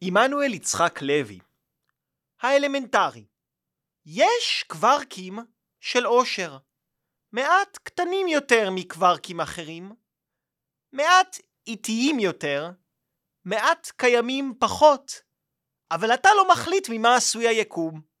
עמנואל יצחק לוי האלמנטרי. יש קווארקים של עושר, מעט קטנים יותר מקווארקים אחרים, מעט איטיים יותר, מעט קיימים פחות, אבל אתה לא מחליט ממה עשוי היקום.